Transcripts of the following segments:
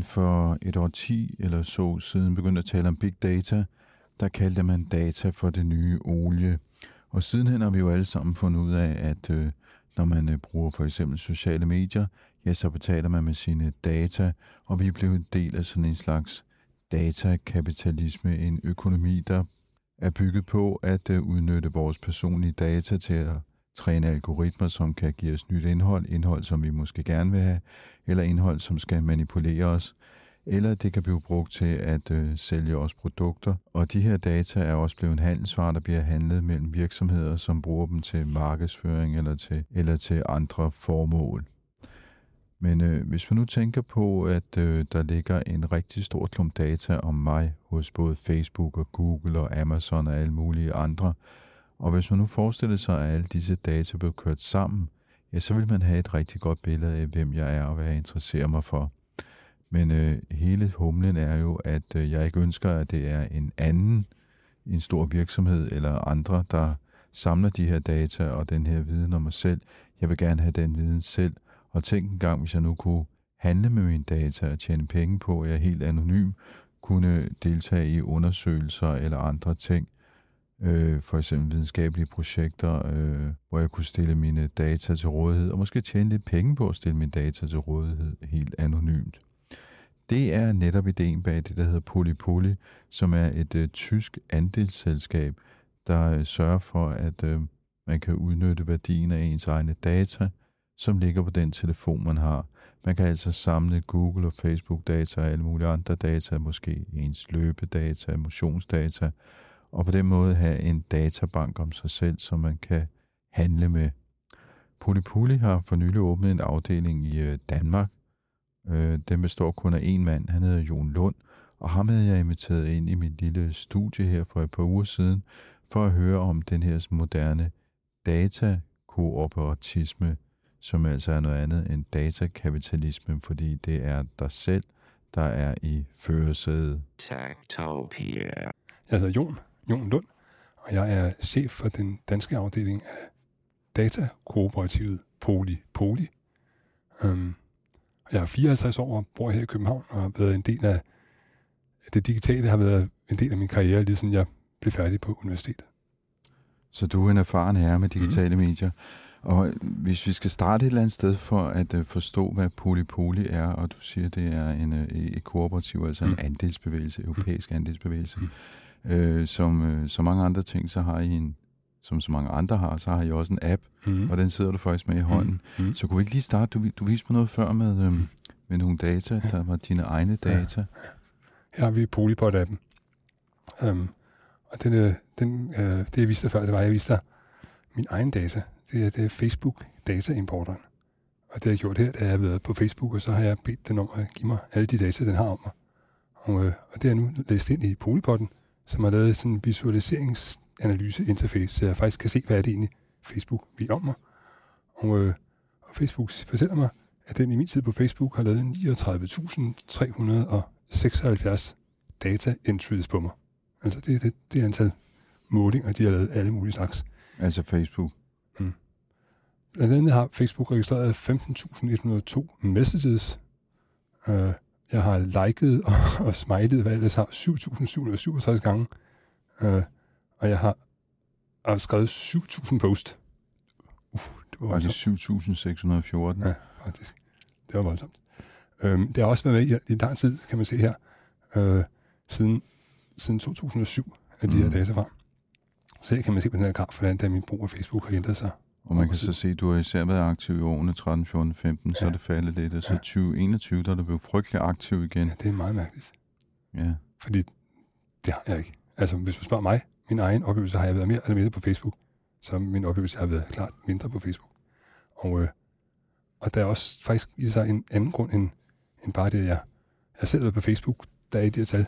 Man for et år 10 eller så siden begyndte at tale om big data, der kaldte man data for det nye olie. Og sidenhen har vi jo alle sammen fundet ud af, at øh, når man øh, bruger for eksempel sociale medier, ja, så betaler man med sine data, og vi er blevet en del af sådan en slags datakapitalisme, en økonomi, der er bygget på at øh, udnytte vores personlige data til at træne algoritmer, som kan give os nyt indhold, indhold, som vi måske gerne vil have, eller indhold, som skal manipulere os, eller det kan blive brugt til at øh, sælge os produkter. Og de her data er også blevet en handelsvare, der bliver handlet mellem virksomheder, som bruger dem til markedsføring eller til, eller til andre formål. Men øh, hvis man nu tænker på, at øh, der ligger en rigtig stor klump data om mig hos både Facebook og Google og Amazon og alle mulige andre, og hvis man nu forestiller sig, at alle disse data blev kørt sammen, ja, så vil man have et rigtig godt billede af, hvem jeg er og hvad jeg interesserer mig for. Men øh, hele humlen er jo, at øh, jeg ikke ønsker, at det er en anden, en stor virksomhed eller andre, der samler de her data og den her viden om mig selv. Jeg vil gerne have den viden selv. Og tænk en gang, hvis jeg nu kunne handle med mine data og tjene penge på, at jeg er helt anonym, kunne deltage i undersøgelser eller andre ting, øh, for eksempel videnskabelige projekter, øh, hvor jeg kunne stille mine data til rådighed, og måske tjene lidt penge på at stille mine data til rådighed helt anonymt. Det er netop ideen bag det, der hedder Polypoly, som er et øh, tysk andelsselskab, der øh, sørger for, at øh, man kan udnytte værdien af ens egne data, som ligger på den telefon, man har. Man kan altså samle Google og Facebook data og alle mulige andre data, måske ens løbedata, motionsdata, og på den måde have en databank om sig selv, som man kan handle med. Polypoly har for nylig åbnet en afdeling i øh, Danmark. Øh, den består kun af en mand, han hedder Jon Lund, og ham havde jeg inviteret ind i mit lille studie her for et par uger siden, for at høre om den her moderne datakoooperatisme, som altså er noget andet end datakapitalisme, fordi det er dig selv, der er i førersædet. Techtopia. Jeg hedder Jon, Jon Lund, og jeg er chef for den danske afdeling af datakooperativet Poli Poli. Um, jeg er 54 år og bor her i København og har været en del af det digitale, har været en del af min karriere, lige siden jeg blev færdig på universitetet. Så du er en erfaren herre med digitale mm. medier. Og hvis vi skal starte et eller andet sted for at uh, forstå, hvad Polypoly er, og du siger, det er en, uh, et kooperativ, altså mm. en andelsbevægelse, europæisk andelsbevægelse, mm. Øh, som øh, så mange andre ting, så har I en, som så mange andre har, så har I også en app, Mm. og den sidder du faktisk med i hånden. Mm. Så kunne vi ikke lige starte, du, du viste mig noget før med, øhm, med nogle data, der var dine egne data. Her har vi Polypod-appen. Um, og den, øh, den, øh, det, jeg viste dig før, det var, at jeg viste dig min egen data. Det er, det er Facebook dataimporteren. Og det, jeg har gjort her, det er, at jeg har været på Facebook, og så har jeg bedt den om at give mig alle de data, den har om mig. Og, øh, og det er nu læst ind i Polypodden, som har lavet sådan en visualiseringsanalyse-interface, så jeg faktisk kan se, hvad er det egentlig, Facebook vil om mig. Og, øh, og Facebook fortæller mig, at den i min tid på Facebook har lavet 39.376 data entries på mig. Altså det, det, det er antal målinger, de har lavet alle mulige slags. Altså Facebook. Blandt andet har Facebook registreret 15.102 messages. Uh, jeg har liket og, og smilet, hvad jeg ellers har, 7.767 gange. Uh, og jeg har, har skrevet 7.000 post. Uh, det var det voldsomt. 7.614? Ja, faktisk. Det var voldsomt. Øhm, det har også været med i, i lang tid, kan man se her, øh, siden, siden 2007, at de Mm. her data fra. Så her kan man se på den her graf, hvordan der min brug af Facebook har ændret sig. Og man kan så se, at du har især været aktiv i årene 13, 14, 15, så er Ja. det faldet lidt, og så Ja. 2021, der er du blevet frygtelig aktiv igen. Ja, det er meget mærkeligt, Ja. fordi det har jeg ikke. Altså, hvis du spørger mig, min egen oplevelse, har jeg været mere eller mindre på Facebook, så min oplevelse har været klart mindre på Facebook. Og, øh, og der er også faktisk i sig en anden grund end, end bare det, at jeg, jeg selv været på Facebook, der er i de her tal.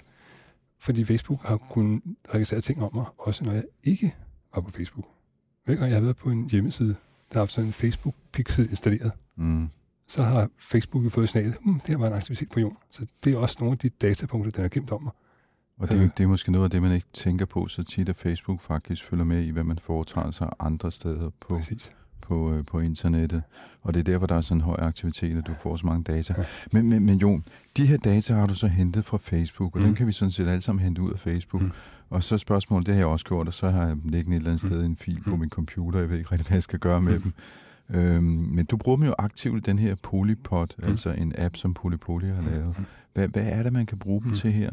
Fordi Facebook har kunnet registrere ting om mig, også når jeg ikke var på Facebook. Hver gang jeg har været på en hjemmeside, der har haft sådan en Facebook-pixel installeret, Mm. så har Facebook jo fået signalet, hmm, det her var en aktivitet på jorden. Så det er også nogle af de datapunkter, den har gemt om mig. Og det, er- Øh. det er måske noget af det, man ikke tænker på så tit, at Facebook faktisk følger med i, hvad man foretager sig andre steder på, Præcis. På, øh, på internettet. Og det er derfor, der er sådan høj aktivitet, at du får så mange data. Men, men, men jo, de her data har du så hentet fra Facebook, og mm. Mm. dem kan vi sådan set alle sammen hente ud af Facebook. Mm. Mm. Og så spørgsmålet, det har jeg også gjort, og så har jeg liggende et eller andet Mm. sted en fil på Mm. min computer, jeg ved ikke rigtig, hvad jeg skal gøre med Mm. dem. Øhm, men du bruger dem jo aktivt den her Polypod, mm. Mm. altså en app, som Polypoly har lavet. Mm. Hvad, hvad er det, man kan bruge dem Mm. til her?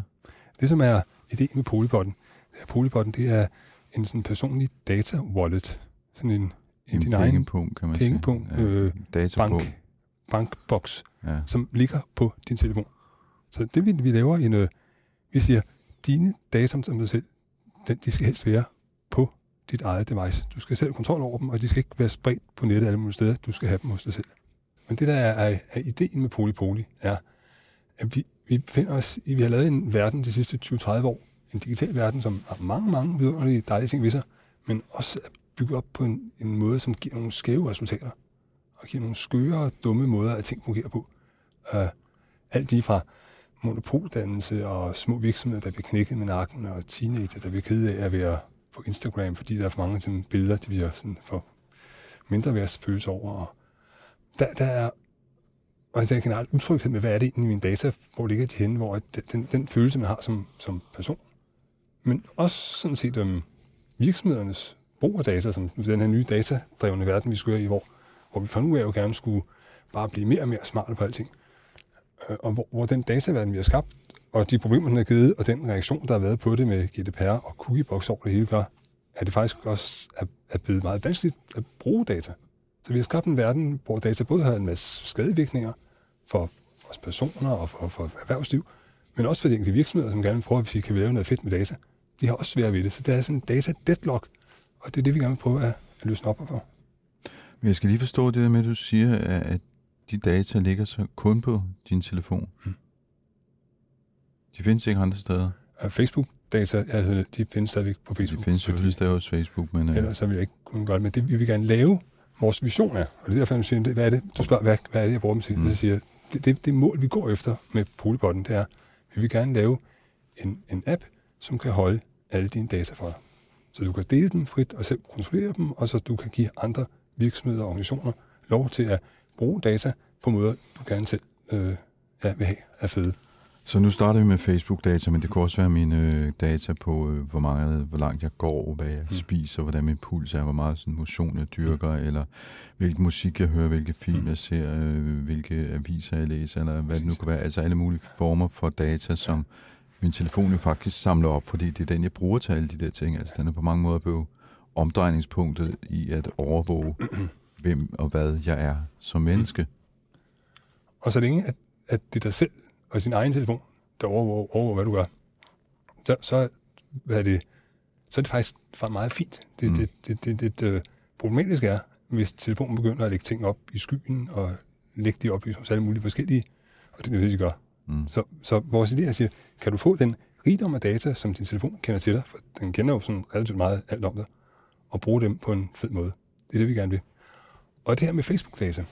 Det, som er ideen med Polypoden, det er, Polypoden, det er en sådan personlig data-wallet. Sådan en, en din egen kan man pengepunkt, sige. øh, Datapunkt. bank, bankboks, Ja. som ligger på din telefon. Så det, vi, vi laver en, øh, vi siger, dine data om dig selv, den, de skal helst være på dit eget device. Du skal selv kontrol over dem, og de skal ikke være spredt på nettet alle mulige steder. Du skal have dem hos dig selv. Men det, der er, er, er ideen med Polypoly, er, at vi, vi befinder os i, vi har lavet en verden de sidste 20-30 år, en digital verden, som har mange, mange vidunderlige dejlige ting ved sig, men også er bygget op på en, en måde, som giver nogle skæve resultater, og giver nogle skøre, dumme måder, at ting fungerer på. Uh, alt lige fra monopoldannelse og små virksomheder, der bliver knækket med nakken, og teenager, der bliver kede af at være på Instagram, fordi der er for mange sådan, billeder, de bliver sådan for mindre værds følelse over. Og der, der er og der er generelt utryghed med, hvad er det egentlig i mine data, hvor ligger de henne, hvor at den, den følelse, man har som, som person. Men også sådan set øhm, virksomhedernes brug af data, som den her nye datadrevne verden, vi skulle i, hvor, hvor vi fra nu af jo gerne skulle bare blive mere og mere smarte på alting. Øh, og hvor, hvor den dataverden, vi har skabt, og de problemer, den har givet, og den reaktion, der har været på det med GDPR og cookiebox over det hele gør, at det faktisk også er, er blevet meget vanskeligt at bruge data. Så vi har skabt en verden, hvor data både har en masse skadevirkninger for os personer og for, for erhvervsliv, men også for de enkelte virksomheder, som gerne vil prøve at sige, kan vi lave noget fedt med data. De har også svært ved det. Så der er sådan en data deadlock, og det er det, vi gerne vil prøve at, at løsne op for. Men jeg skal lige forstå det der med, at du siger, at de data ligger så kun på din telefon. Mm. De findes ikke andre steder. Og Facebook-data, altså, de findes stadigvæk på De Facebook. findes jo selvfølgelig. stadig hos Facebook, men... øh, Ellers så vil jeg ikke kunne gøre det. Men det vi vil gerne lave, vores vision er, og det er derfor, jeg siger, hvad er det? Du spørger, hvad, hvad er det, jeg bruger dem til? Mm. Så siger det, det, det mål, vi går efter med Polybotten, det er, vi vil gerne lave en, en app, som kan holde alle dine data for dig. Så du kan dele dem frit og selv kontrollere dem, og så du kan give andre virksomheder og organisationer lov til at bruge data på måder, du gerne selv øh, ja, vil have er fede. Så nu starter vi med Facebook-data, men det kunne også være mine øh, data på, øh, hvor, meget, hvor langt jeg går, hvad jeg Mm. spiser, hvordan min puls er, hvor meget sådan, motion jeg dyrker, eller hvilken musik jeg hører, hvilke film Mm. jeg ser, øh, hvilke aviser jeg læser, eller hvad det nu kan være. Altså alle mulige former for data, som min telefon jo faktisk samler op, fordi det er den, jeg bruger til alle de der ting. Altså den er på mange måder blevet omdrejningspunktet i at overvåge, hvem og hvad jeg er som menneske. Og så længe, at, at det er dig selv og sin egen telefon, der overvåger, overvåger hvad du gør, så, så, hvad er det, så er det faktisk meget fint. Det, Mm. mm. det, det, det, det, det problematiske er, hvis telefonen begynder at lægge ting op i skyen og lægge de oplysninger hos alle mulige forskellige, og det er det, de gør. Mm. Så, så vores idé er at sige, kan du få den rigdom af data, som din telefon kender til dig, for den kender jo sådan relativt meget alt om dig, og bruge dem på en fed måde. Det er det, vi gerne vil. Og det her med Facebook-data,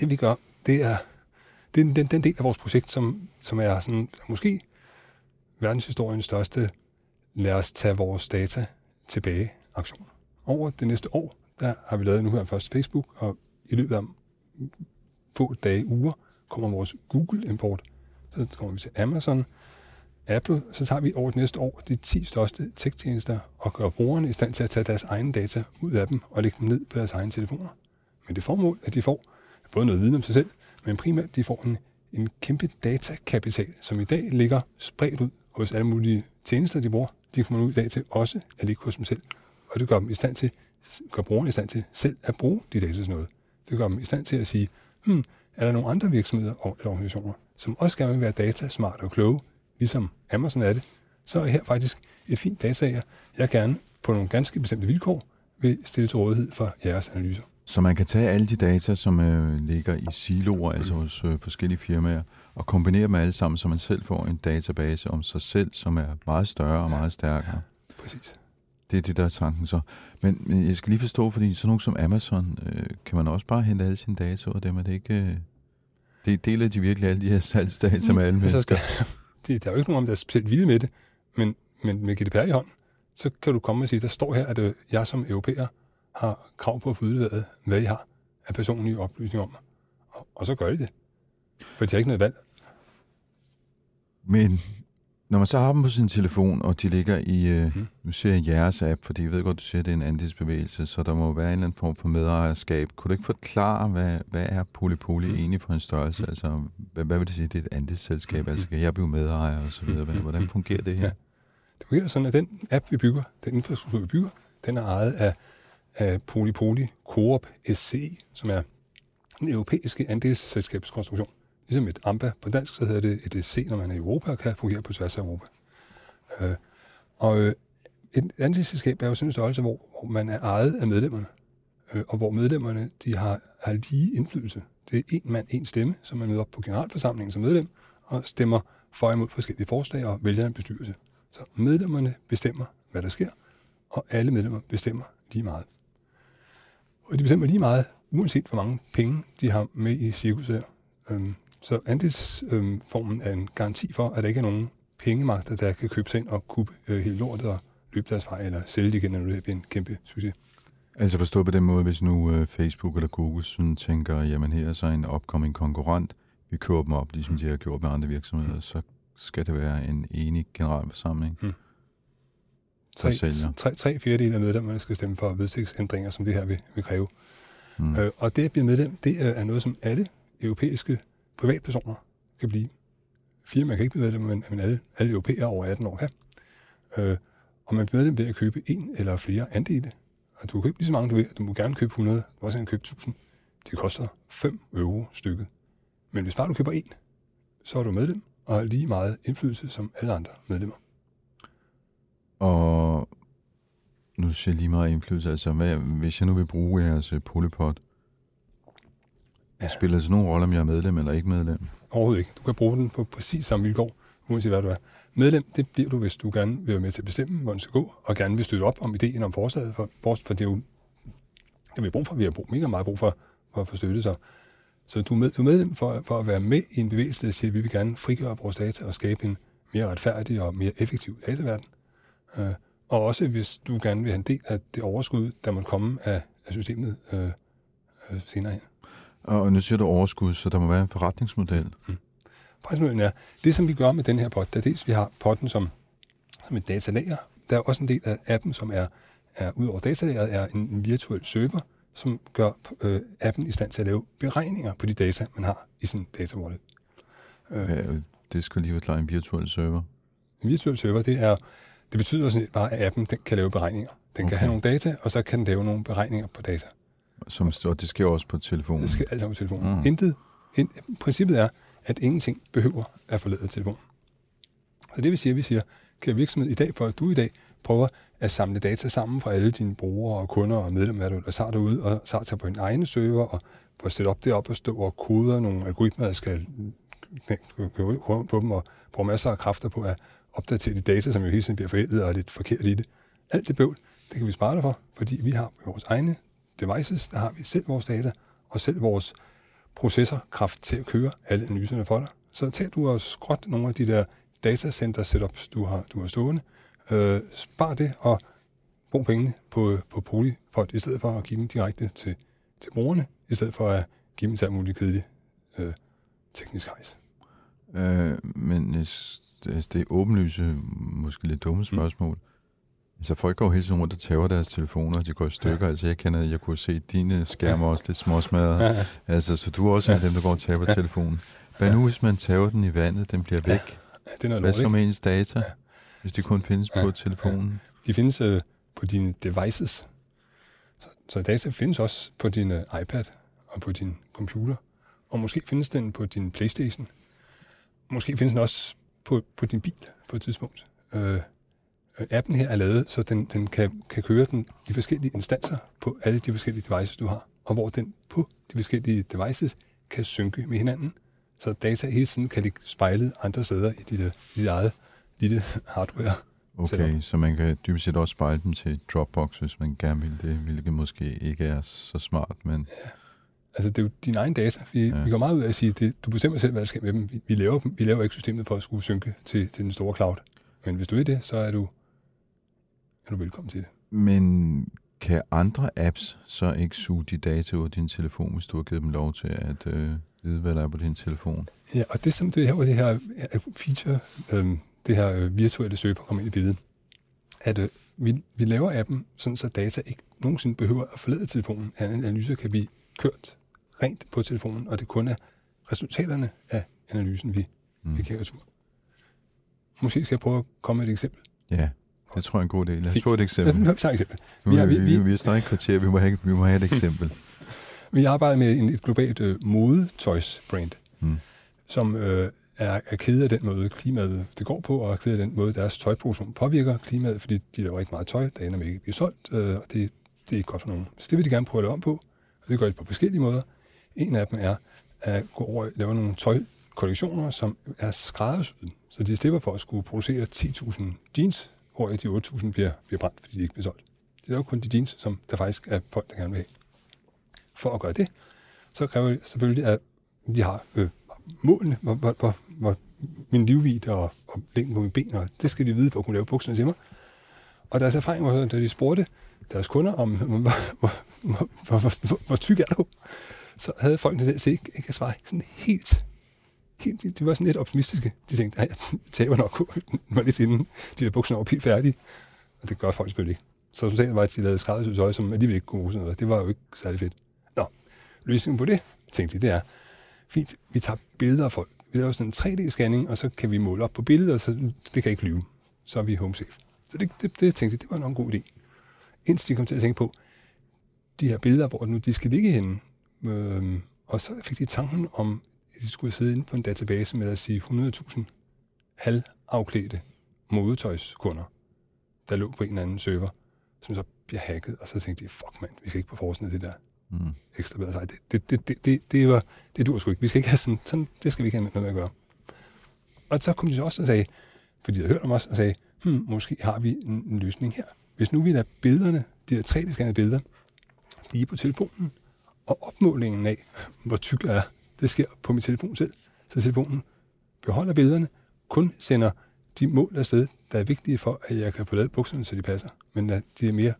det vi gør, det er, det er den, den del af vores projekt, som, som er sådan, måske verdenshistoriens største lad os tage vores data tilbage aktion. Over det næste år, der har vi lavet nu her først Facebook, og i løbet af få dage, uger, kommer vores Google-import. Så kommer vi til Amazon, Apple, så tager vi over det næste år de 10 største tech-tjenester og gør brugerne i stand til at tage deres egne data ud af dem og lægge dem ned på deres egne telefoner. Men det formål, at de får både noget viden om sig selv, men primært de får en en kæmpe datakapital, som i dag ligger spredt ud hos alle mulige tjenester, de bruger. De kommer nu i dag til også at ligge hos dem selv. Og det gør dem i stand til, gør brugerne i stand til selv at bruge de data til noget. Det gør dem i stand til at sige, hmm, er der nogle andre virksomheder og eller organisationer, som også gerne vil være data smart og kloge, ligesom Amazon er det, så er her faktisk et fint datager, jeg gerne på nogle ganske bestemte vilkår vil stille til rådighed for jeres analyser. Så man kan tage alle de data, som øh, ligger i siloer, altså hos øh, forskellige firmaer, og kombinere dem alle sammen, så man selv får en database om sig selv, som er meget større og meget stærkere. Præcis. Det er det, der er tanken så. Men, men jeg skal lige forstå, fordi sådan nogen som Amazon, øh, kan man også bare hente alle sine data over dem, er det ikke... Øh, det deler de virkelig alle de her salgsdata med alle Altså, mennesker. skal, det, der er jo ikke nogen, der er specielt vilde med det, men, men med GDPR i hånden, så kan du komme og sige, der står her, at øh, jeg som europæer har krav på at få udleveret, hvad I har af personlige oplysninger om mig. Og, og så gør de det. For de har ikke noget valg. Men når man så har dem på sin telefon, og de ligger i, øh, Mhm. nu ser jeg jeres app, fordi jeg ved godt, du siger, at det er en andelsbevægelse, så der må være en eller anden form for medejerskab. Kunne du ikke forklare, hvad, hvad er Polypoly Mhm. egentlig for en størrelse? Altså, hvad, hvad vil det sige, det er et andelsselskab? Mhm. Altså, kan jeg blive medejer og så videre? Hvad- Hvordan fungerer det her? Ja. Det fungerer sådan, at den app, vi bygger, den infrastruktur, vi bygger, den er ejet af, af Polypoly Coop SCE, som er den europæiske andelsselskabskonstruktion. Ligesom et AMBA på dansk, så hedder det et EC, når man er i Europa og kan fungere på tværs af Europa. Øh, og øh, et andelsselskab er jo sådan en størrelse, hvor, hvor man er ejet af medlemmerne, øh, og hvor medlemmerne de har, har lige indflydelse. Det er en mand, en stemme, som man møder op på generalforsamlingen som medlem, og stemmer for og imod forskellige forslag og vælger en bestyrelse. Så medlemmerne bestemmer, hvad der sker, og alle medlemmer bestemmer lige meget. Og de bestemmer lige meget, uanset hvor mange penge de har med i cirkuset her. Øhm, så andelsformen er en garanti for, at der ikke er nogen pengemagter, der kan købe sig ind og kubbe øh, hele lortet og løbe deres vej, eller sælge det igen, når det bliver en kæmpe succes. Altså forstå på den måde, hvis nu øh, Facebook eller Google sådan tænker, jamen her er så en upcoming konkurrent, vi køber dem op, ligesom de har gjort med andre virksomheder, så skal det være en enig generalforsamling, Mm. Tre, tre, tre fjerdedel af medlemmerne skal stemme for vedtægtsændringer, som det her vil, vil kræve. Mm. Mm. Øh, og det at blive medlem, det øh, er noget, som alle europæiske privatpersoner kan blive. Firmaer kan ikke blive medlem, men, men alle, alle europæere over 18 år kan. Øh, og man bliver medlem ved at købe en eller flere andele. Og du kan købe lige så mange, du vil. Du må gerne købe 100, du må også gerne købe 1000. Det koster 5 euro stykket. Men hvis bare du køber en, så er du medlem og har lige meget indflydelse som alle andre medlemmer. Og nu siger jeg lige meget indflydelse, altså hvad, hvis jeg nu vil bruge jeres øh, Ja. spiller det sådan nogen rolle, om jeg er medlem eller ikke medlem? Overhovedet ikke. Du kan bruge den på præcis samme vilkår, uanset hvad du er. Medlem, det bliver du, hvis du gerne vil være med til at bestemme, hvor den skal gå, og gerne vil støtte op om ideen om forslaget, for, for, for det er jo det vi har brug for. Vi har brug, mega meget brug for, for at få støtte. Så, så du, er med, du er medlem for, for at være med i en bevægelse, der siger, at vi vil gerne frigøre vores data og skabe en mere retfærdig og mere effektiv dataverden. Øh, og også hvis du gerne vil have en del af det overskud, der måtte komme af, af systemet øh, øh, senere hen. Og nu siger du overskud, så der må være en forretningsmodel. Forretningsmodellen er, det som vi gør med den her pot, der dels vi har potten som, som et datalager, der er også en del af appen, som er, er ud over datalageret, er en, en virtuel server, som gør øh, appen i stand til at lave beregninger på de data, man har i sin data wallet. Øh, Ja, det skal lige være klar en virtuel server. En virtuel server, det, er, det betyder sådan set bare, at appen den kan lave beregninger. Den okay. kan have nogle data, og så kan den lave nogle beregninger på data. Som, og det sker også på telefonen. Det skal alt sammen på telefonen. Mm. Intet, in, princippet er, at ingenting behøver at forlade telefonen. Så det vil sige, at vi siger, kan virksomhed i dag, for at du i dag prøver at samle data sammen fra alle dine brugere og kunder og medlemmer, ellers har derude, og så tager på en egen server og får sætte op derop og stå og koder nogle algoritmer, der skal køre rundt på dem og bruge masser af kræfter på at opdatere de data, som jo hele tiden bliver forældet og er lidt forkert i det. Alt det bøvl, det kan vi spare dig for, fordi vi har vores egne devices, der har vi selv vores data, og selv vores processorkraft til at køre alle analyserne for dig. Så tag du og skråt nogle af de der datacenter setups, du har, du har stående. Øh, spar det og brug pengene på, på Polypod, i stedet for at give dem direkte til, til brugerne, i stedet for at give dem til alt muligt kedeligt øh, teknisk rejse. Øh, men øh, s- det det er åbenlyse, måske lidt dumme spørgsmål. Mm. Altså folk går hele tiden rundt og tager deres telefoner, og de går i stykker. Ja. Altså jeg kender, jeg kunne se dine skærme også lidt småsmadret. Ja. Altså, så du er også en af dem, der går og taber telefonen. Hvad nu, hvis man tager den i vandet, den bliver væk? Ja, det er noget Hvad så med ens data, Ja. hvis de kun findes Ja, på telefonen? De findes øh, på dine devices. Så, så data findes også på din øh, iPad og på din computer. Og måske findes den på din Playstation. Måske findes den også på, på din bil på et tidspunkt. Øh, appen her er lavet, så den, den kan, kan køre den i forskellige instanser på alle de forskellige devices, du har. Og hvor den på de forskellige devices kan synke med hinanden. Så data hele tiden kan ligge spejlet andre steder i dit, øh, dit eget lille hardware. Okay, så man kan dybest set også spejle dem til Dropbox, hvis man gerne vil det, hvilket måske ikke er så smart, men Altså, det er jo dine egne data. Vi, Ja. ja. vi går meget ud af at sige, at du bestemmer selv, hvad der sker med dem. Vi, vi, laver, dem. vi laver ikke systemet for at skulle synke til, til den store cloud. Men hvis du er det, så er du, er du velkommen til det. Men kan andre apps så ikke suge de data ud af din telefon, hvis du har givet dem lov til at øh, vide, hvad der er på din telefon? Ja, og det som det her, det her øh, feature, øh, det her øh, virtuelle server kommer ind i billedet, at øh, vi, vi laver appen, sådan så data ikke nogensinde behøver at forlade telefonen. At en analyse kan blive kørt rent på telefonen, og det kun er resultaterne af analysen, vi, mm. vi kan retur. Måske skal jeg prøve at komme med et eksempel. Ja, det tror jeg er en god idé. Lad os Fint. få et Ja, eksempel. eksempel. Nu, Vi har- vi, vi- vi, vi- er snart et kvarter, vi må have, vi må have et eksempel. Vi arbejder med en, et globalt øh, modetøjsbrand, Mm. som øh, er, er ked af den måde, klimaet det går på, og er ked af den måde, deres tøjproduktion påvirker klimaet, fordi de laver ikke meget tøj, der ender med ikke at blive solgt, øh, og det, det er ikke godt for nogen. Så det vil de gerne prøve at lave om på, og det gør de på forskellige måder. En af dem er at gå over og lave nogle tøjkollektioner, som er skræddersyet, så de slipper for at skulle producere 10.000 jeans, hvor de 8.000 bliver, bliver brændt, fordi de ikke bliver solgt. Det er jo kun de jeans, som der faktisk er folk, der gerne vil have. For at gøre det, så kræver det selvfølgelig, at de har øh, målene, hvor, hvor, hvor, hvor min livvidde og, og længden på mine ben, og det skal de vide for at kunne lave bukserne til mig. Og deres erfaring var, sådan, da de spurgte deres kunder om, hvor, hvor, hvor, hvor, hvor, hvor, hvor tyk er du, så havde folk det til ikke, ikke at svare sådan helt de, de var sådan lidt optimistiske. De tænkte, at jeg taber nok mig lidt inden de der bukserne var helt færdige. Og det gør folk selvfølgelig ikke. Så resultatet var, at de lavede skræddersyet tøj, som alligevel ikke kunne bruge sådan noget. Det var jo ikke særlig fedt. Nå, løsningen på det, tænkte de, det er, fint, vi tager billeder af folk. Vi laver sådan en 3D-scanning, og så kan vi måle op på billeder, så det kan ikke lyve. Så er vi home safe. Så det, det, det tænkte jeg, det var nok en god idé. Indtil de kom til at tænke på, de her billeder, hvor nu de skal ligge henne. Øhm, og så fik de tanken om, de skulle sidde inde på en database med, os sige, 100.000 halvafklædte modetøjskunder, der lå på en eller anden server, som så bliver hacket, og så tænkte de, fuck mand, vi skal ikke på forsiden af det der Mm. ekstra bedre sejt. Det, det, det, det, det, var, det dur sgu ikke. Vi skal ikke have sådan, sådan, det skal vi ikke have noget med at gøre. Og så kom de så også og sagde, fordi de havde hørt om os, og sagde, hmm, måske har vi en, en løsning her. Hvis nu vi lader billederne, de her 3D-scannede billeder, blive på telefonen, og opmålingen af, hvor tyk er, det sker på min telefon selv. Så telefonen beholder billederne, kun sender de mål afsted, der er vigtige for, at jeg kan få lavet bukserne, så de passer. Men at de er mere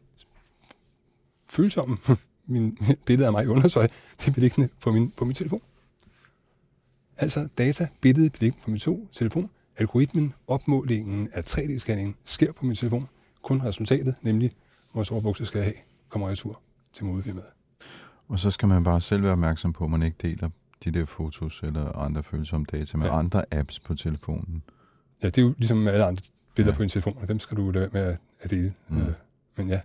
følsomme. Min billede af mig i undersøg, det er beliggende på min, på min telefon. Altså data, billedet beliggende på min to, telefon, algoritmen, opmålingen af 3D-scanningen sker på min telefon. Kun resultatet, nemlig hvor store bukser skal jeg have, kommer jeg tur til modefirmaet. Og så skal man bare selv være opmærksom på, at man ikke deler de der fotos eller andre følsomme data med Ja. andre apps på telefonen. Ja, det er jo ligesom alle andre billeder Ja. ja. på din telefon, og dem skal du lade med at, dele. Mm. Øh, men ja,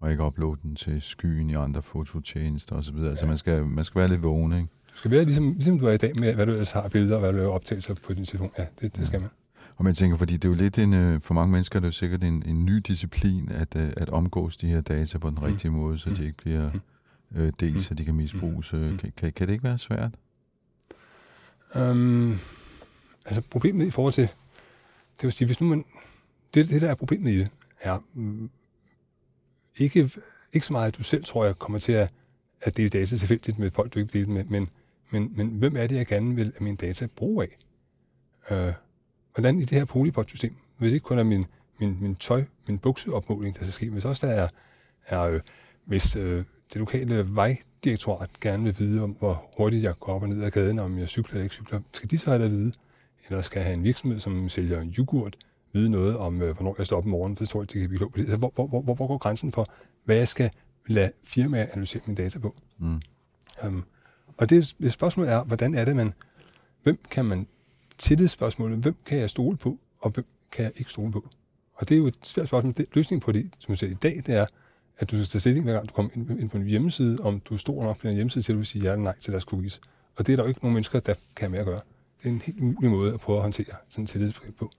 Og ikke uploade den til skyen i andre fototjenester osv. Altså Ja. man skal, man skal være lidt vågen, ikke? du skal være ligesom, ligesom du er i dag med, hvad du ellers har billeder, og hvad du laver optagelser på din telefon. Ja, det, det skal man. Og man tænker, fordi det er jo lidt en, øh, for mange mennesker er det jo sikkert en, en ny disciplin, at, øh, at omgås de her data på den Mm. rigtige måde, så Mm. de ikke bliver Mm. Øh, delt, Mm. så de kan misbruges. Øh, Mm. Kan, kan, kan det ikke være svært? Um, altså problemet i forhold til, det vil sige, hvis nu man, det, det der er problemet i det, er mm, ikke, ikke så meget, at du selv tror, jeg kommer til at, at dele data tilfældigt med folk, du ikke vil dele med, men, men, men hvem er det, jeg gerne vil, at mine data brug af? Uh, hvordan i det her polypod-system, hvis det ikke kun er min, min, min tøj, min bukseopmåling, der skal ske, hvis også der er, er øh, hvis øh, det lokale vejdirektorat gerne vil vide, om hvor hurtigt jeg går op og ned ad gaden, om jeg cykler eller ikke cykler, skal de så have det at vide? Eller skal jeg have en virksomhed, som sælger yoghurt, vide noget om, øh, hvornår jeg står op om morgenen, for så tror jeg, de kan blive klog på det. Hvor, hvor, hvor, hvor går grænsen for, hvad jeg skal lade firmaer analysere mine data på? Mm. Um, og det, det spørgsmål er, hvordan er det, man hvem kan man tillidsspørgsmålet, hvem kan jeg stole på, og hvem kan jeg ikke stole på? Og det er jo et svært spørgsmål. Det, løsningen på det, som jeg siger i dag, det er, at du skal tage stilling, hver gang du kommer ind, ind på en hjemmeside, om du er stor nok på en hjemmeside til, at du sige ja eller nej til deres cookies. Og det er der jo ikke nogen mennesker, der kan have med at gøre. Det er en helt umulig måde at prøve at håndtere sådan et tillidsbegreb på.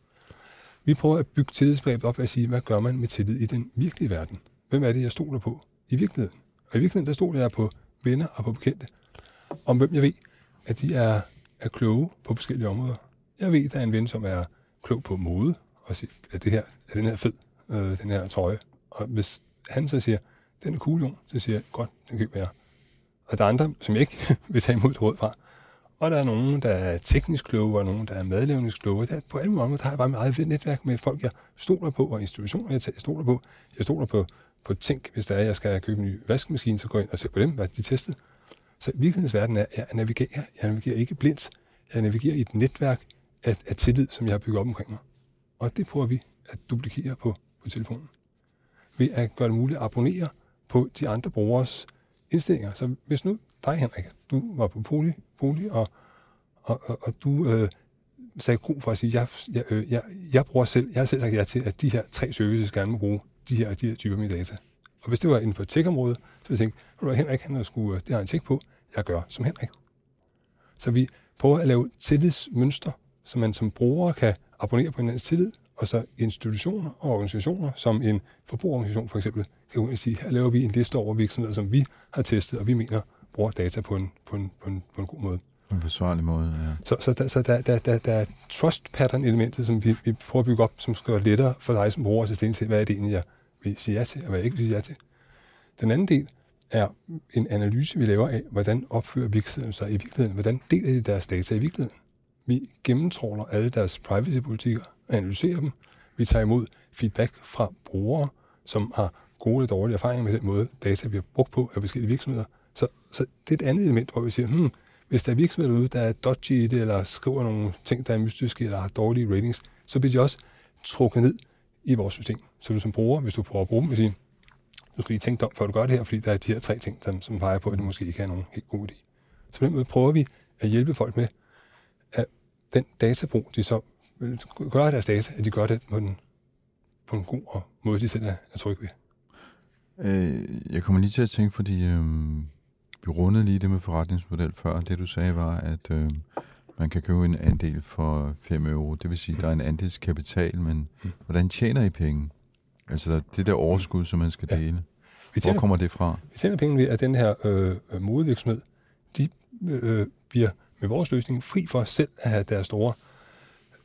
Vi prøver at bygge tillidsbegrebet op ved at sige, hvad gør man med tillid i den virkelige verden? Hvem er det, jeg stoler på i virkeligheden? Og i virkeligheden, der stoler jeg på venner og på bekendte, om hvem jeg ved, at de er, er kloge på forskellige områder. Jeg ved, der er en ven, som er klog på mode, og siger, at det her, er den her fed, øh, den her trøje. Og hvis han så siger, den er cool, Jon, så siger jeg, godt, den køber jeg. Og der er andre, som jeg ikke vil tage imod råd fra. Og der er nogen, der er teknisk kloge, og nogen, der er madlavningskloge. kloge. Der, på alle måder har jeg bare meget netværk med folk, jeg stoler på, og institutioner, jeg stoler på. Jeg stoler på, på Tænk, hvis der er, jeg skal købe en ny vaskemaskine, så går jeg ind og ser på dem, hvad de testede. Så virkelighedens verden er, at jeg navigerer, jeg navigerer ikke blindt. Jeg navigerer i et netværk af, af tillid, som jeg har bygget op omkring mig. Og det prøver vi at duplikere på, på telefonen. Ved at gøre det muligt at abonnere på de andre brugers indstillinger. Så hvis nu dig, Henrik, du var på poli, poli og, og, og, og du øh, sagde god for at sige, jeg, jeg, øh, jeg, jeg bruger selv, jeg har selv sagt ja til, at de her tre services gerne må bruge de her, de her typer mine data. Og hvis det var inden for tech-området, så ville jeg tænke, at Henrik, han har skulle, øh, det har en tjek på, jeg gør som Henrik. Så vi prøver at lave tillidsmønstre, så man som bruger kan abonnere på hinandens tillid, og så institutioner og organisationer, som en forbrugerorganisation for eksempel, kan gå ind og sige, her laver vi en liste over virksomheder, som vi har testet, og vi mener bruger data på en, på en, på en, på en god måde. På en forsvarlig måde, ja. Så, så, der, så der, der, der, der er trust pattern elementet, som vi, vi prøver at bygge op, som skal gøre lettere for dig som bruger at tage til, hvad er det egentlig, jeg vil sige ja til, og hvad jeg ikke vil sige ja til. Den anden del er en analyse, vi laver af, hvordan opfører virksomheden sig i virkeligheden, hvordan deler de deres data i virkeligheden. Vi gennemtråler alle deres privacy-politikker, analyserer dem, vi tager imod feedback fra brugere, som har gode eller dårlige erfaringer med den måde, data bliver brugt på af forskellige virksomheder. Så, så det er et andet element, hvor vi siger, hmm, hvis der er virksomheder derude, der er dodgy i det, eller skriver nogle ting, der er mystiske, eller har dårlige ratings, så bliver de også trukket ned i vores system. Så du som bruger, hvis du prøver at bruge dem, vil sige, du skal lige tænke dig om, før du gør det her, fordi der er de her tre ting, som, som peger på, at det måske ikke er nogen helt god idé. Så på den måde prøver vi at hjælpe folk med, at den databrug, de så gør deres data, at de gør det på en, på en god måde, de selv er, er trygge ved. Øh, jeg kommer lige til at tænke, fordi øh, vi rundede lige det med forretningsmodel før. Det du sagde var, at øh, man kan købe en andel for 5 euro. Det vil sige, at der er en andelskapital, men hvordan tjener I penge? Altså der, det der overskud, som man skal ja. dele. Vi tjener, Hvor kommer det fra? Vi tjener penge ved, at den her øh, modevirksomhed, de øh, bliver med vores løsning fri for selv at have deres store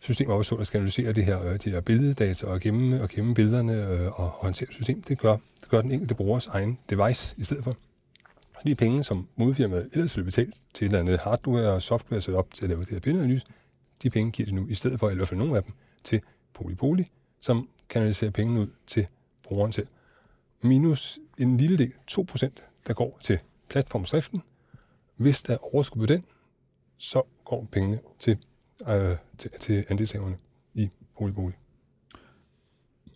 systemer også, der skal analysere det her, øh, de her billeddata og gemme, og gemme billederne øh, og, håndtere system. Det gør, det gør den enkelte brugers egen device i stedet for. Så de penge, som modfirmaet ellers ville betale til et eller andet hardware og software sat op til at lave det her billedanalyse, de penge giver de nu i stedet for, eller i hvert fald nogle af dem, til Polypoly, som kanaliserer pengene ud til brugeren selv. Minus en lille del, 2%, der går til platformsdriften. Hvis der er overskud på den, så går pengene til, øh, til, til andelshaverne i Polypoly.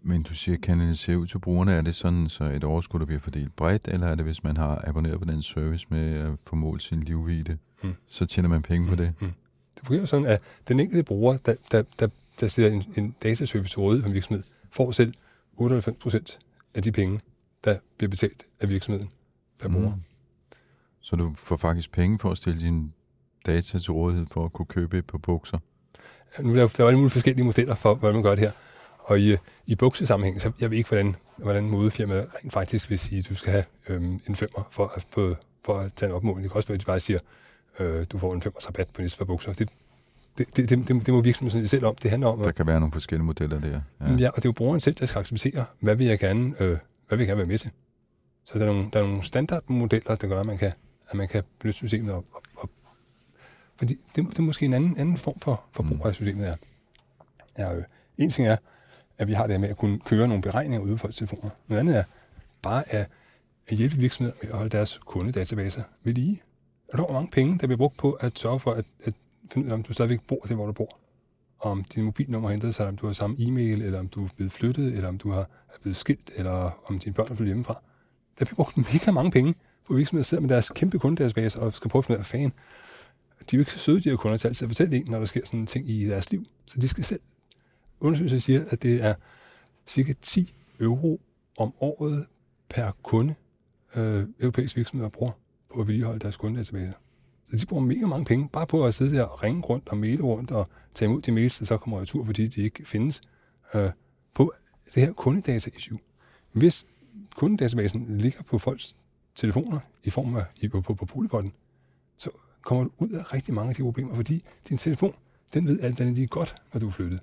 Men du siger, kanalisere ud til brugerne, er det sådan, så et overskud, der bliver fordelt bredt, eller er det, hvis man har abonneret på den service med at få målt sin livvide, mm. så tjener man penge mm. på det? Mm. Det fungerer sådan, at den enkelte bruger, der, der, der, der stiller en, en dataservice til rådighed for en virksomhed, får selv 98 procent af de penge, der bliver betalt af virksomheden per mm. bruger. Så du får faktisk penge for at stille dine data til rådighed for at kunne købe et par bukser? Nu er der, der er alle mulige forskellige modeller for, hvordan man gør det her. Og i, i buksesammenhæng, så jeg ved ikke, hvordan, hvordan modefirmaet rent faktisk vil sige, at du skal have øhm, en femmer for at, få, for at tage en opmåling. Det kan også være, at de bare siger, øh, du får en femmer rabat på næste par bukser. Det, det, det, det, det må virksomheden selv om. Det handler om... Der kan være nogle forskellige modeller der. Ja, ja og det er jo brugeren selv, der skal acceptere, hvad vil jeg gerne, øh, hvad vil jeg gerne være med til. Så der er nogle, der er nogle standardmodeller, der gør, at man kan, at man kan benytte systemet op. Fordi det, det er måske en anden, anden form for, for brug af systemet er. Ja, øh, en ting er, at vi har det med at kunne køre nogle beregninger ude på folks telefoner. Noget andet er bare at, at hjælpe virksomheder med at holde deres kundedatabaser ved lige. Er der mange penge, der bliver brugt på at sørge for at, at finde ud af, om du stadigvæk bor der, hvor du bor. Om din mobilnummer har ændret sig, om du har samme e-mail, eller om du er blevet flyttet, eller om du har er blevet skilt, eller om dine børn er flyttet hjemmefra. Der bliver brugt mega mange penge på virksomheder, der sidder med deres kæmpe kundedatabaser og skal prøve at finde ud af, fan, de er jo ikke så søde, de her kunder, til altid at fortælle en, når der sker sådan en ting i deres liv. Så de skal selv. Undersøgelser siger, at det er cirka 10 euro om året per kunde, øh, europæiske virksomheder bruger på at vedligeholde deres kundedatabaser. Så de bruger mega mange penge, bare på at sidde der og ringe rundt og maile rundt og tage imod de mails, der så kommer retur, fordi de ikke findes, øh, på det her kundedata-issue. Hvis kundedatabasen ligger på folks telefoner i form af i, på, på, på polypotten, kommer du ud af rigtig mange af de problemer, fordi din telefon, den ved alt andet lige godt, når du er flyttet.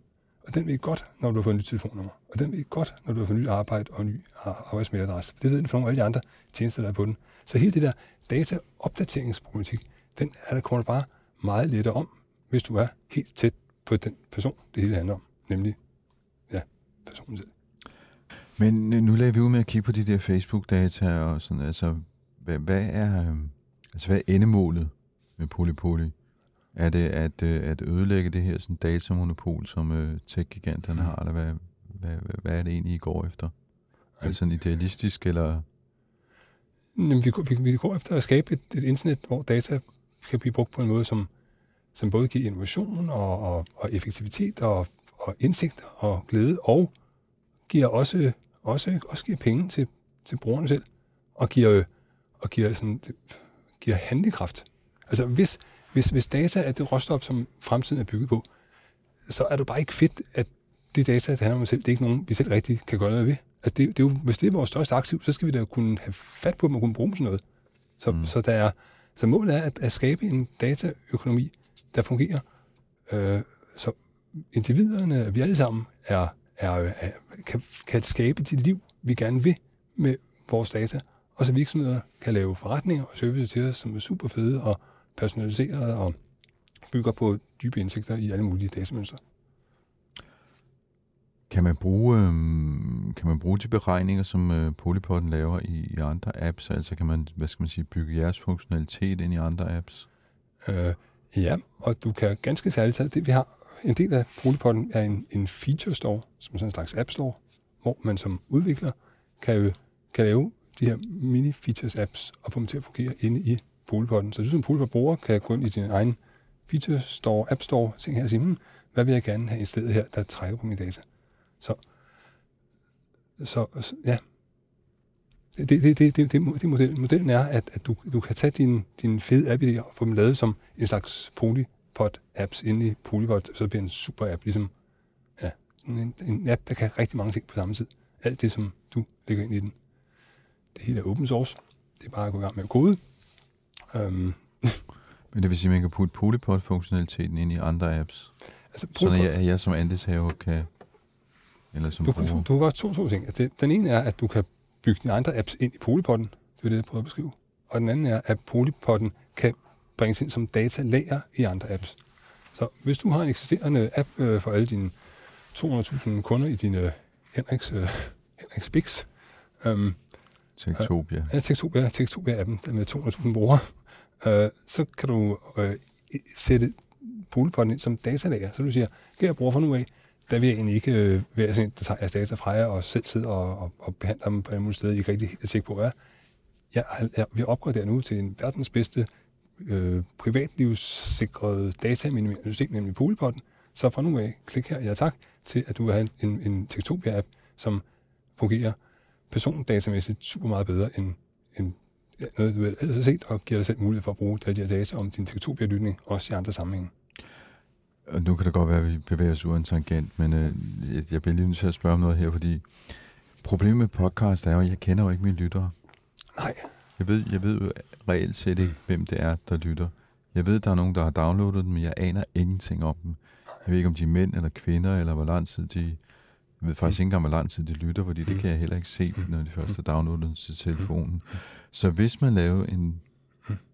Og den ved godt, når du har fået nyt telefonnummer. Og den ved godt, når du har fået nyt arbejde og ny arbejdsmailadresse. Det ved den for nogle af alle de andre tjenester, der er på den. Så hele det der dataopdateringsproblematik, den er der kommer bare meget lettere om, hvis du er helt tæt på den person, det hele handler om. Nemlig, ja, personen selv. Men øh, nu lader vi ud med at kigge på de der Facebook-data og sådan, altså, hvad, hvad er, øh, altså, hvad er endemålet med Polypoly? Er det at, øh, at ødelægge det her sådan datamonopol, som øh, tech-giganterne har, eller hvad, hvad, hvad, hvad er det egentlig, I går efter? Er det sådan idealistisk, eller? Jamen, vi, vi, vi går efter at skabe et, et internet, hvor data kan blive brugt på en måde, som, som både giver innovation og, og, og effektivitet og, og indsigt og glæde, og giver også, også, også giver penge til, til brugerne selv, og giver, og giver, sådan, giver handlekraft. Altså hvis, hvis, hvis data er det råstof, som fremtiden er bygget på, så er det bare ikke fedt, at de data, der handler om os selv, det er ikke nogen, vi selv rigtig kan gøre noget ved. Altså det, det er jo, hvis det er vores største aktiv, så skal vi da kunne have fat på dem og kunne bruge dem til noget. Så, mm. så, der er, så målet er at, at skabe en dataøkonomi, der fungerer, øh, så individerne, vi alle sammen, er, er, er, kan, kan skabe de liv, vi gerne vil med vores data, og så virksomheder kan lave forretninger og services til os, som er super fede og personaliserede og bygger på dybe indsigter i alle mulige datamønstre. Kan man bruge, øh, kan man bruge de beregninger, som øh, Polypoden laver i, i andre apps? Altså kan man, hvad skal man sige, bygge jeres funktionalitet ind i andre apps? Øh, ja, og du kan ganske særligt tage det, vi har. En del af Polypoden er en, en feature store, som sådan en slags app store, hvor man som udvikler kan, jo, kan lave de her mini-features apps og få dem til at fungere inde i Polypoden. Så du som Polypod bruger kan gå ind i din egen feature store, app store, ting her og sige, hmm, hvad vil jeg gerne have i stedet her, der trækker på mine data. Så, så, ja, det, det, det, det, det, det model. modellen. Modellen er, at, at du, du kan tage din, din fede app og få dem lavet som en slags polypod-apps inde i Polypod, så det bliver en super app, ligesom ja, en, en app, der kan rigtig mange ting på samme tid. Alt det, som du lægger ind i den. Det hele er open source. Det er bare at gå i gang med at kode. Um, Men det vil sige, at man kan putte Polypod-funktionaliteten ind i andre apps, altså, sådan Polypod- at jeg, jeg som andelshaver kan, eller som Du, bruger. du, du kan gøre to, to ting. Det, den ene er, at du kan bygge dine andre apps ind i Polypodden. Det er det, jeg prøver at beskrive. Og den anden er, at Polypodden kan bringes ind som datalager i andre apps. Så hvis du har en eksisterende app øh, for alle dine 200.000 kunder i din øh, Henriks, øh, Henriks Bix, øhm, Tektopia. Ja, Tektopia, Tektopia-appen med 200.000 brugere. Øh, så kan du øh, sætte poolpotten ind som datalager. Så du siger, kære bruger fra nu af, der vil jeg egentlig ikke øh, være sådan der tager jeres data fra jer og selv sidder og, og, og behandler dem på en mulige sted, I ikke rigtig helt er sikker på, hvad er. Jeg, har- jeg vil opgradere nu til en verdens bedste øh, privatlivssikrede dataminimeringssystem, nemlig poolpotten. Så fra nu af, klik her, ja tak, til at du vil have en, en, en Tektopia-app, som fungerer persondatamæssigt super meget bedre end, end noget, du ellers har set, og giver dig selv mulighed for at bruge alle de her data om din Tektopia-lytning, også i andre sammenhænge. Og nu kan det godt være, at vi bevæger os ud af en tangent, men øh, jeg- jeg bliver lige nødt til at spørge om noget her, fordi problemet med podcast er jo, at jeg kender jo ikke mine lyttere. Nej, Jeg ved, jeg ved jo reelt set ikke, hvem det er, der lytter. Jeg ved, der er nogen, der har downloadet dem, men jeg aner ingenting om dem. Jeg ved ikke, om de er mænd eller kvinder, eller hvor lang tid de... Jeg ved faktisk ikke engang, hvor lang tid de lytter, fordi det kan jeg heller ikke se, når de først har downloadet den til telefonen. Så hvis man lavede en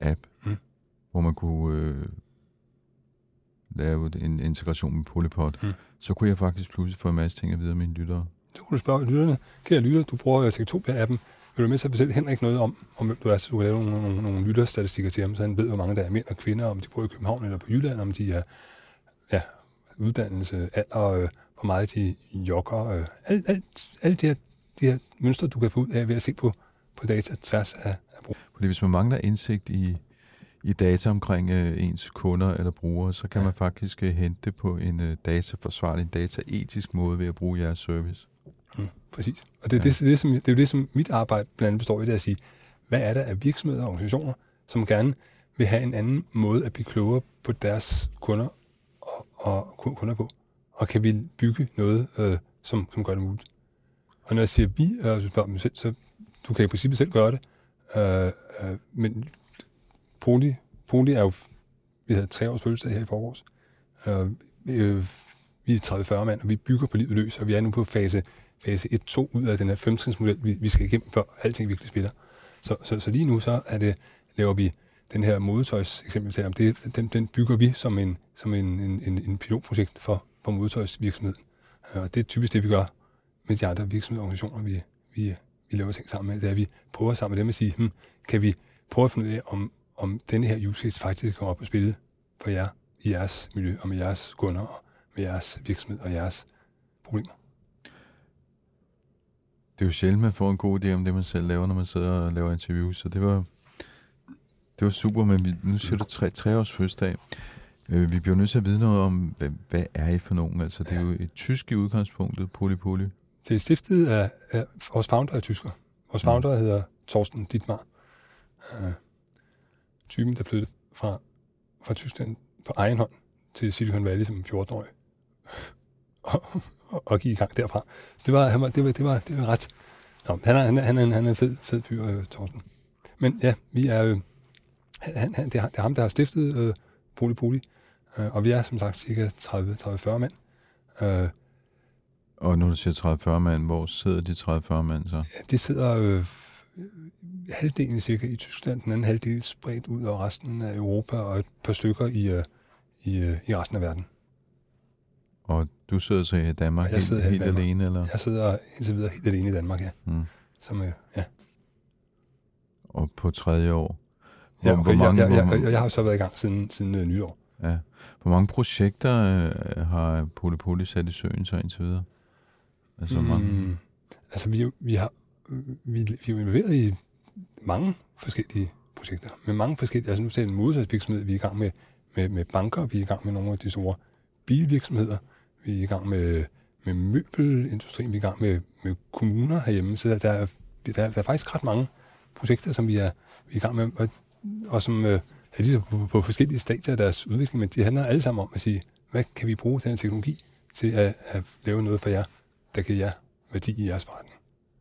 app, Mm. hvor man kunne øh, lave en integration med Polypod, Mm. så kunne jeg faktisk pludselig få en masse ting at vide om mine lyttere. så kunne du spørge lytterne, kære lytter, du bruger Tektopia-appen, vil du med til at fortælle Henrik noget om, om hvem du er, så du kan lave nogle, nogle, nogle lytterstatistikker til ham, så han ved, hvor mange der er mænd og kvinder, om de bor i København eller på Jylland, om de er ja, uddannelse, alder, øh, hvor meget de jogger, øh, alt, alt, alt de her, de her mønstre, du kan få ud af ved at se på, på data tværs af, af brug. Fordi hvis man mangler indsigt i, i data omkring øh, ens kunder eller brugere, så kan Ja. man faktisk øh, hente det på en øh, dataforsvarlig, en dataetisk måde ved at bruge jeres service. Mm, præcis. Og det er, Ja. ja. det, det, som, det er jo det, som mit arbejde blandt andet består i, det er at sige, hvad er der af virksomheder og organisationer, som gerne vil have en anden måde at blive klogere på deres kunder og, og ku- kunder på? Og kan vi bygge noget, øh, som, som gør det muligt? Og når jeg siger vi, øh, og så spørger mig selv, så du kan i princippet selv gøre det. Øh, øh, men Poli, Poli er jo, vi havde tre års fødselsdag her i forårs, Øh, øh, vi er 30-40 mand, og vi bygger på livet løs, og vi er nu på fase, fase 1-2 ud af den her femtrinsmodel, vi, vi skal igennem, før alting virkelig spiller. Så, så, så lige nu så er det, laver vi den her modetøjs eksempel, vi taler om, det, den, den bygger vi som en, som en, en, en pilotprojekt for, på modetøjsvirksomheden. Øh, og det er typisk det, vi gør med de andre virksomheder og organisationer, vi, vi, vi laver ting sammen med. Det er, at vi prøver sammen med dem at sige, hmm, kan vi prøve at finde ud af, om, om denne her use case faktisk kommer op på spil for jer i jeres miljø og med jeres kunder og med jeres virksomhed og jeres problemer. Det er jo sjældent, man får en god idé om det, man selv laver, når man sidder og laver interviews, så det var, det var super, men vi, nu siger du tre, tre års fødselsdag. Øh, vi bliver nødt til at vide noget om, hvad, hvad er I for nogen? Altså, det er jo et tysk i udgangspunktet, Poly Poly. Det er stiftet af, af vores founder er tysker. Vores Mm. founder hedder Thorsten Dittmar. Uh, typen, der flyttede fra, fra Tyskland på egen hånd til Silicon Valley som 14-årig. og, og, og gik i gang derfra. Så det var, han var, det var, det var, det var ret... Nå, han er, han er, han er, han er en fed, fed fyr, øh, Thorsten. Men ja, vi er... Øh, han, han, det, er, det er ham, der har stiftet øh, Poly Poly. Øh, og vi er som sagt cirka 30-40 mand. Øh, Og når du siger 30-40 mand, hvor sidder de 30-40 mand så? Ja, de sidder øh, halvdelen cirka i Tyskland, den anden halvdel spredt ud over resten af Europa, og et par stykker i, øh, i, øh, i resten af verden. Og du sidder så i Danmark Og jeg helt, helt Danmark. alene, eller? Jeg sidder indtil videre helt alene i Danmark, ja. Mm. Som, øh, ja. Og på tredje år? ja Hvor- okay, hvor mange- jeg, jeg, jeg, jeg, jeg har så været i gang siden, siden øh, nytår. Ja. Hvor mange projekter øh, har Poly Poly sat i søen så indtil videre? Altså, mm. mange? Altså, vi, vi, har, vi, vi er involveret i mange forskellige projekter. Med mange forskellige, altså nu ser en modsatsvirksomhed, vi er i gang med, med, med banker, vi er i gang med nogle af de store bilvirksomheder, vi er i gang med, med møbelindustrien, vi er i gang med, med kommuner herhjemme, så der, der, er, der, er- der er faktisk ret mange projekter, som vi er, vi er i gang med, og, og som øh, er lige på, på forskellige stadier af deres udvikling, men de handler alle sammen om at sige, hvad kan vi bruge den her teknologi til at, at lave noget for jer, der giver jer værdi i jeres forretning.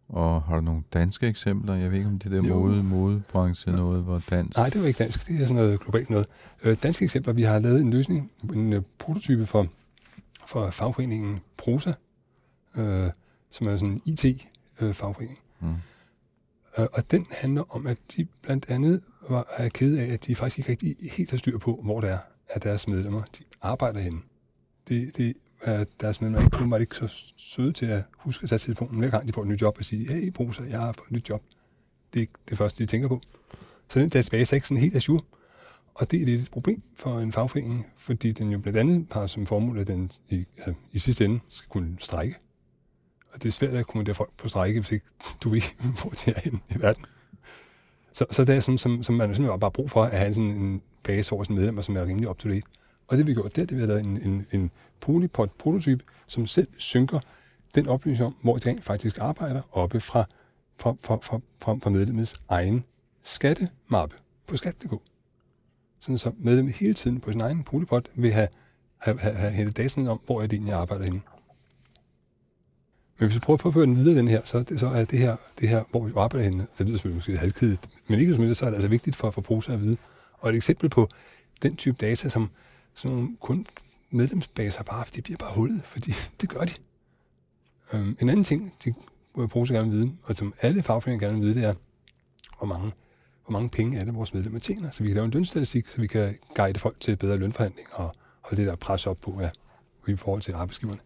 Og har du nogle danske eksempler? Jeg ved ikke, om det der Jo. mode, modebranche er noget, hvor dansk... Nej, det var ikke dansk. Det er sådan noget globalt noget. Øh, danske eksempler, vi har lavet en løsning, en øh, prototype for, for fagforeningen Prosa, øh, som er sådan en IT-fagforening. Mm. Øh, og den handler om, at de blandt andet var, er kede af, at de faktisk ikke rigtig helt har styr på, hvor det er, at deres medlemmer de arbejder henne. Det, det er deres medlemmer ikke, var ikke så søde til at huske at tage telefonen hver gang, de får et nyt job og sige, hey Brusa, jeg har fået et nyt job. Det er ikke det første, de tænker på. Så den database er ikke sådan helt assur. Og det er lidt et problem for en fagforening, fordi den jo blandt andet har som formål, at den i, altså, i sidste ende skal kunne strække. Og det er svært at kommunikere folk på strække, hvis ikke du ved, hvor de er henne i verden. Så, så det er sådan, som, som man simpelthen bare brug for at have sådan en base over sine medlemmer, som er rimelig up to date. Og det vi har gjort, det er, at vi har lavet en, en, en polypod prototype, som selv synker den oplysning om, hvor de rent faktisk arbejder oppe fra, fra, fra, fra, fra, fra medlemmets egen skattemappe på skat.dk. Sådan så medlemmet hele tiden på sin egen polypod vil have, have, have, have hentet data om, hvor er det egentlig, jeg arbejder henne. Men hvis vi prøver på at føre den videre, den her, så, er det, så er det her, det her, hvor vi arbejder henne, det lyder selvfølgelig måske halvkedigt, men ikke som det, så er det altså vigtigt for, for Prosa at vide. Og et eksempel på den type data, som sådan nogle kun medlemsbaser har bare de bliver bare hullet, fordi det gør de. Øhm, en anden ting, de Prosa gerne vil vide, og som alle fagforeninger gerne vil vide, det er, hvor mange, hvor mange penge er det, vores medlemmer tjener, så vi kan lave en lønstatistik, så vi kan guide folk til bedre lønforhandling og holde det der pres op på, ja, i forhold til arbejdsgiverne.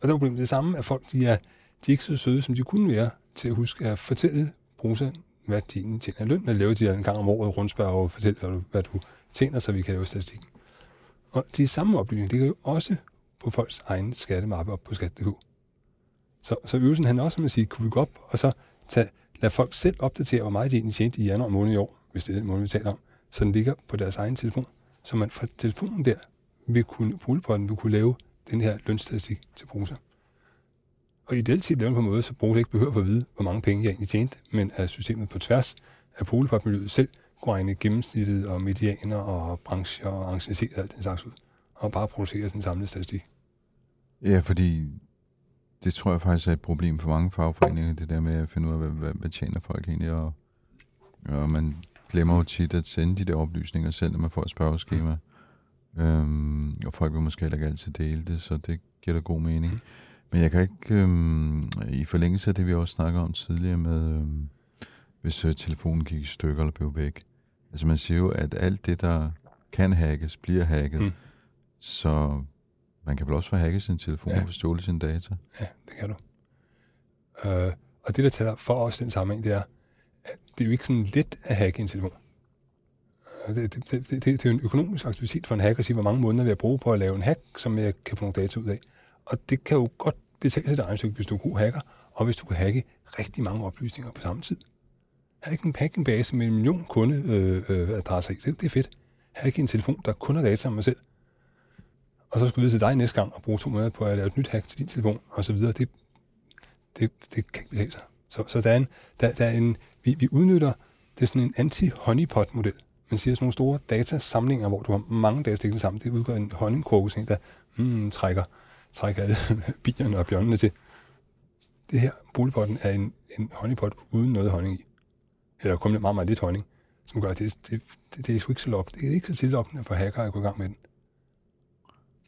Og der er problemet det samme, at folk de er, de er ikke så søde, som de kunne være, til at huske at fortælle Brusa, hvad din tjener løn, eller lave de en gang om året rundspørg og fortælle, hvad du, hvad du tjener, så vi kan lave statistikken. Og de samme oplysninger ligger jo også på folks egen skattemappe op på skat.dk. Så, så øvelsen handler også om at sige, kunne vi gå op og så tage, lade folk selv opdatere, hvor meget de egentlig tjente i januar måned i år, hvis det er den måned, vi taler om, så den ligger på deres egen telefon, så man fra telefonen der vil kunne, Polipodden vil kunne lave den her lønstatistik til bruser. Og ideelt set lavet på en måde, så bruger ikke behøver for at vide, hvor mange penge jeg egentlig tjente, men at systemet på tværs af polepopmiljøet selv kunne regne gennemsnittet og medianer og brancher og anciennitet og alt den slags ud, og bare producere den samlede statistik. Ja, fordi det tror jeg faktisk er et problem for mange fagforeninger, det der med at finde ud af, hvad, hvad, hvad tjener folk egentlig, og, og man glemmer jo tit at sende de der oplysninger selv, når man får et spørgeskema. Øhm, og folk vil måske heller ikke altid dele det, så det giver da god mening. Mm. Men jeg kan ikke, øhm, i forlængelse af det, vi også snakker om tidligere med, øhm, hvis øh, telefonen gik i stykker eller blev væk. Altså man siger jo, at alt det, der kan hackes, bliver hacket. Mm. Så man kan vel også få hacket sin telefon Ja. og forståle sine data. Ja, det kan du. Øh, og det, der taler for os den sammenhæng, det er, at det er jo ikke sådan let at hacke en telefon. Det, det, det, det, det er jo en økonomisk aktivitet for en hacker at sige, hvor mange måneder vil jeg bruge på at lave en hack, som jeg kan få nogle data ud af. Og det kan jo godt betale sig dig, regnestykke, hvis du er god hacker, og hvis du kan hacke rigtig mange oplysninger på samme tid. Hack en, packingbase base med en million kundeadresser øh, øh, i, det, det er fedt. Hack en telefon, der kun har data om mig selv. Og så skulle vi til dig næste gang og bruge to måneder på at lave et nyt hack til din telefon, og så videre. Det, det, det kan ikke betale sig. Så, så der er en, der, der er en, vi, vi udnytter, det er sådan en anti-honeypot-model. Man siger sådan nogle store datasamlinger, hvor du har mange data stikket sammen. Det udgør en honningkrukke, sådan en, der mm, trækker, trækker alle bierne og bjørnene til. Det her, boligpotten, er en, en honeypot uden noget honning i. Eller kun med meget, meget lidt honning, som gør, at det, det, det, det er sgu ikke så lokkende. Det er ikke så tillokkende for hacker at gå i gang med den.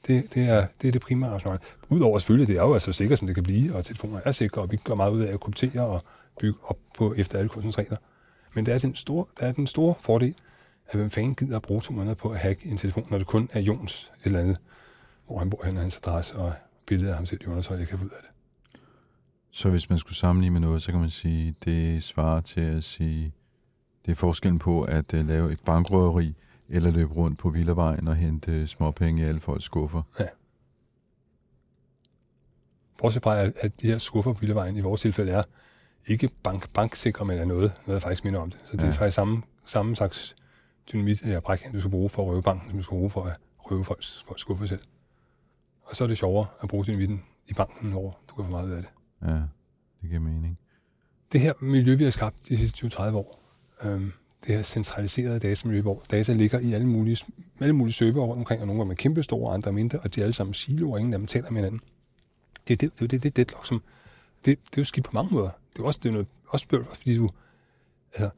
Det, det, er, det er det primære rationale. Udover selvfølgelig, det er jo altså sikkert, som det kan blive, og telefoner er sikre, og vi gør meget ud af at kryptere og bygge op på efter alle kunstens regler. Men der er den store, der er den store fordel, at hvem fanden gider at bruge to måneder på at hacke en telefon, når det kun er Jons et eller andet, hvor han bor hen, og hans adresse og billedet af ham selv i undertøj, jeg kan få ud af det. Så hvis man skulle sammenligne med noget, så kan man sige, det svarer til at sige, det er forskellen på at uh, lave et bankrøveri, eller løbe rundt på Villavejen og hente småpenge i alle folks skuffer. Bortset fra, at, at de her skuffer på Villavejen i vores tilfælde er ikke bank, banksikre, men er noget, noget der faktisk minder om det. Så det Ja. er faktisk samme, samme slags dynamit eller bræk, du skal bruge for at røve banken, som du skal bruge for at røve folks, folks skuffer selv. Og så er det sjovere at bruge dynamitten i banken, hvor du kan få meget ud af det. Ja, det giver mening. Det her miljø, vi har skabt de sidste 20-30 år, øhm, det her centraliserede datamiljø, hvor data ligger i alle mulige, alle mulige server rundt omkring, og nogle af dem er kæmpe store, andre er mindre, og de er alle sammen siloer, og ingen af dem taler med hinanden. Det er det, det, er det, det deadlock, som... Det, det er jo skidt på mange måder. Det er også, det er noget, også bøvl, fordi du... Altså,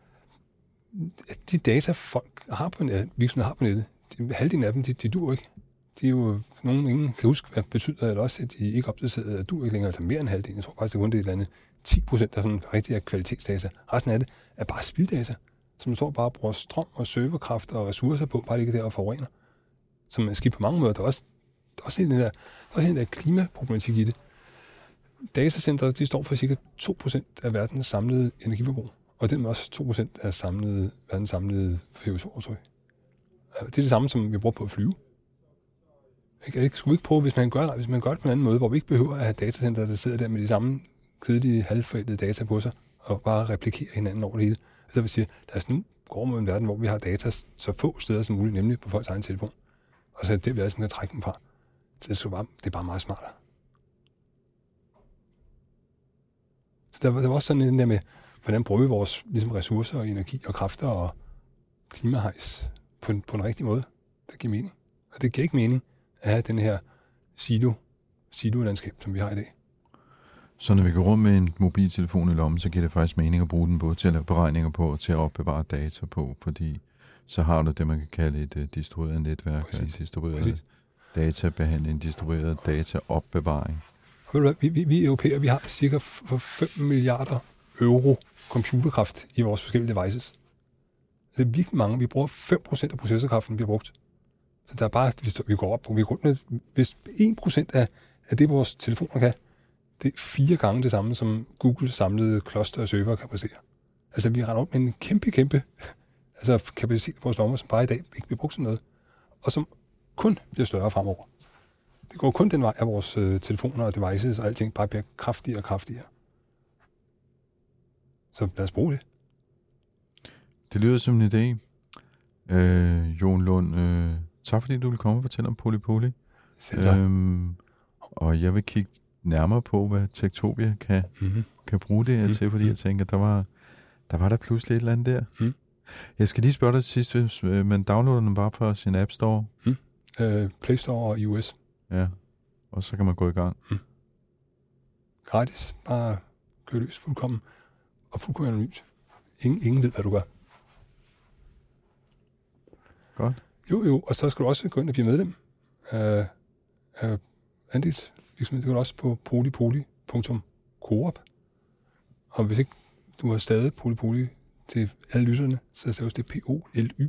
de data, folk har på nettet, virksomheder har på nettet, de, halvdelen af dem, de, de dur ikke. De er jo nogen, ingen kan huske, hvad betyder, eller også, at de ikke er opdateret, at du ikke længere, altså mere end halvdelen. Jeg tror faktisk, det er kun det et eller andet 10 procent, der sådan rigtig er kvalitetsdata. Resten af det er bare spilddata, som står bare og bruger strøm og serverkraft og ressourcer på, bare ligger der og forurener. Som er skidt på mange måder. Der er også, der er også den der, der, er også den der klimaproblematik i det. Datacenter, de står for cirka 2% af verdens samlede energiforbrug, og det er også 2% af samlede, verdens samlede CO2-aftryk. Altså, det er det samme, som vi bruger på at flyve. Ikke? Skulle vi ikke prøve, hvis man, gør, hvis man gør det på en anden måde, hvor vi ikke behøver at have datacenter, der sidder der med de samme kedelige, halvforældede data på sig, og bare replikere hinanden over det hele. Altså, så vi siger, lad os nu gå mod en verden, hvor vi har data så få steder som muligt, nemlig på folks egen telefon. Og så er det, vi alle kan trække dem fra. Så det, er bare, det er bare meget smartere. Så der, var- der var også sådan en der med, hvordan bruger vi vores ligesom, ressourcer og energi og kræfter og klimahejs på, en- på en rigtig måde. Det giver mening. Og det giver ikke mening at have den her silo, silo-landskab, som vi har i dag. Så når vi går rundt med en mobiltelefon i lommen, så giver det faktisk mening at bruge den både til at lave beregninger på og til at opbevare data på, fordi så har du det, man kan kalde et uh, distribueret netværk, Præcis. En distribueret Præcis. databehandling, en distribueret dataopbevaring. Vi, vi, vi europæer, vi har cirka f- for 5 milliarder euro computerkraft i vores forskellige devices. Det er virkelig mange. Vi bruger 5% af processorkraften, vi har brugt. Så der er bare, hvis vi går op på, vi går rundt med, hvis 1% af, af det, vores telefoner kan, det er fire gange det samme, som Google samlede kloster og server kan præstere. Altså, vi render op med en kæmpe, kæmpe altså, kapacitet i vores lommer, som bare i dag ikke bliver brugt som noget, og som kun bliver større fremover. Det går kun den vej, at vores øh, telefoner og devices og alting bare bliver kraftigere og kraftigere. Så lad os bruge det. Det lyder som en idé. Øh, Jon Lund, øh, tak fordi du vil komme og fortælle om Polypoly. Selv tak. Øhm, og jeg vil kigge nærmere på, hvad Tektopia kan, Mm-hmm. kan bruge det her Mm, til, fordi mm. jeg tænker, der var, der var der pludselig et eller andet der. Mm. Jeg skal lige spørge dig til sidst, hvis øh, man downloader den bare fra sin App Store, Øh, Play Store og iOS. ja, og så kan man gå i gang. Gratis. Bare kør løs fuldkommen. Og fuldkommen anonymt. Ingen, ingen ved, hvad du gør. Godt. Jo, jo. Og så skal du også gå ind og blive medlem af, af andelsvirksomheden. Det kan du også på polypoly.coop. Og hvis ikke du har stadig polypoly til alle lytterne, så staves det P-O-L-Y.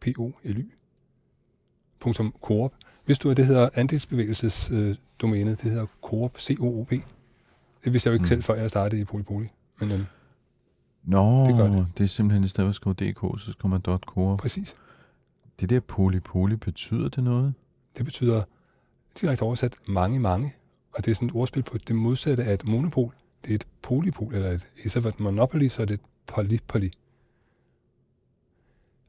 P-O-L-Y. Coop. Hvis du er det hedder andelsbevægelses øh, det hedder Coop, C-O-O-P. Det vidste jeg jo ikke Mm. mm. selv, før jeg startede i Polypoly. Men øhm, Nå, Det gør det, det. er simpelthen i stedet for at skrive DK, så skriver man .coop. præcis. Det der polypoly, betyder det noget? Det betyder direkte oversat mange, mange. Og det er sådan et ordspil på det modsatte af et monopol. Det er et polypol, eller et, i stedet for et monopoly, så er det et polypoly.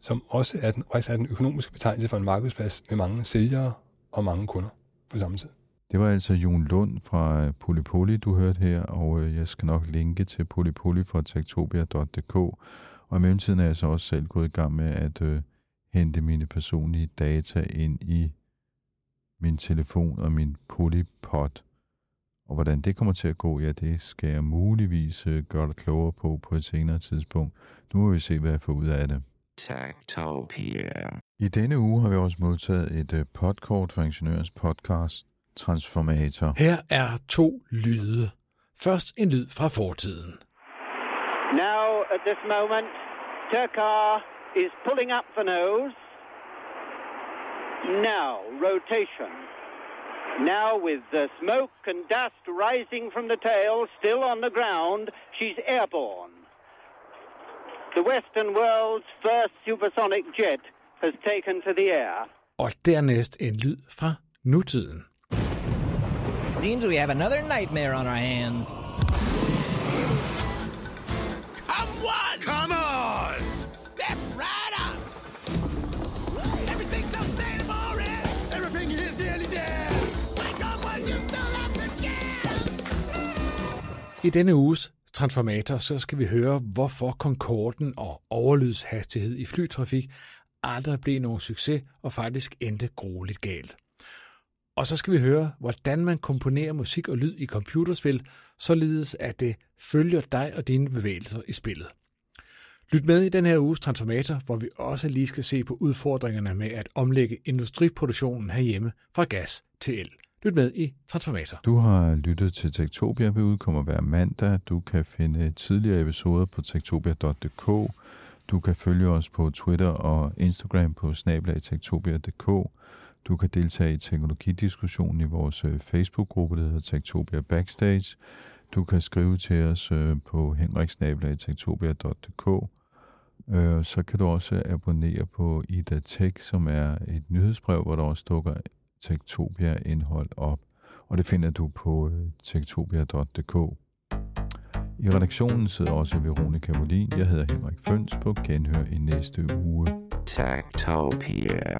Som også er den, faktisk er den økonomiske betegnelse for en markedsplads med mange sælgere og mange kunder på samme tid. Det var altså Jon Lund fra øh, Polypoly, du hørte her, og øh, jeg skal nok linke til Polypoly fra tektopia.dk. Og i mellemtiden er jeg så også selv gået i gang med at øh, hente mine personlige data ind i min telefon og min Polypod. Og hvordan det kommer til at gå, ja, det skal jeg muligvis øh, gøre dig klogere på på et senere tidspunkt. Nu må vi se, hvad jeg får ud af det. Techtopia. I denne uge har vi også modtaget et øh, podkort fra Ingeniørens podcast Transformator. Her er to lyde. Først en lyd fra fortiden. Now, at this moment, Turkar is pulling up the nose. Now, rotation. Now, with the smoke and dust rising from the tail, still on the ground, she's airborne. The Western world's first supersonic jet has taken to the air. Og dernæst en lyd fra nutiden. Seems we have another nightmare on our hands. Come one! Come on! Step right up! Everything's so stable already! Everything is nearly dead! Wake up when you still have the chance! I denne uges Transformator, så skal vi høre, hvorfor Concorden og overlydshastighed i flytrafik aldrig blev nogen succes og faktisk endte grueligt galt. Og så skal vi høre, hvordan man komponerer musik og lyd i computerspil, således at det følger dig og dine bevægelser i spillet. Lyt med i den her uges Transformator, hvor vi også lige skal se på udfordringerne med at omlægge industriproduktionen herhjemme fra gas til el. Lyt med i Transformator. Du har lyttet til Tektopia, vi udkommer hver mandag. Du kan finde tidligere episoder på tektopia.dk. Du kan følge os på Twitter og Instagram på snablag.tektopia.dk. Du kan deltage i teknologidiskussionen i vores øh, Facebook-gruppe, der hedder Tektopia Backstage. Du kan skrive til os øh, på henriksnablag.tektopia.dk. Øh, Så kan du også abonnere på Ida Tech, som er et nyhedsbrev, hvor der også dukker Tektopia-indhold op. Og det finder du på øh, tektopia.dk. I redaktionen sidder også Veronika Molin. Jeg hedder Henrik Føns på genhør i næste uge. Tektopia.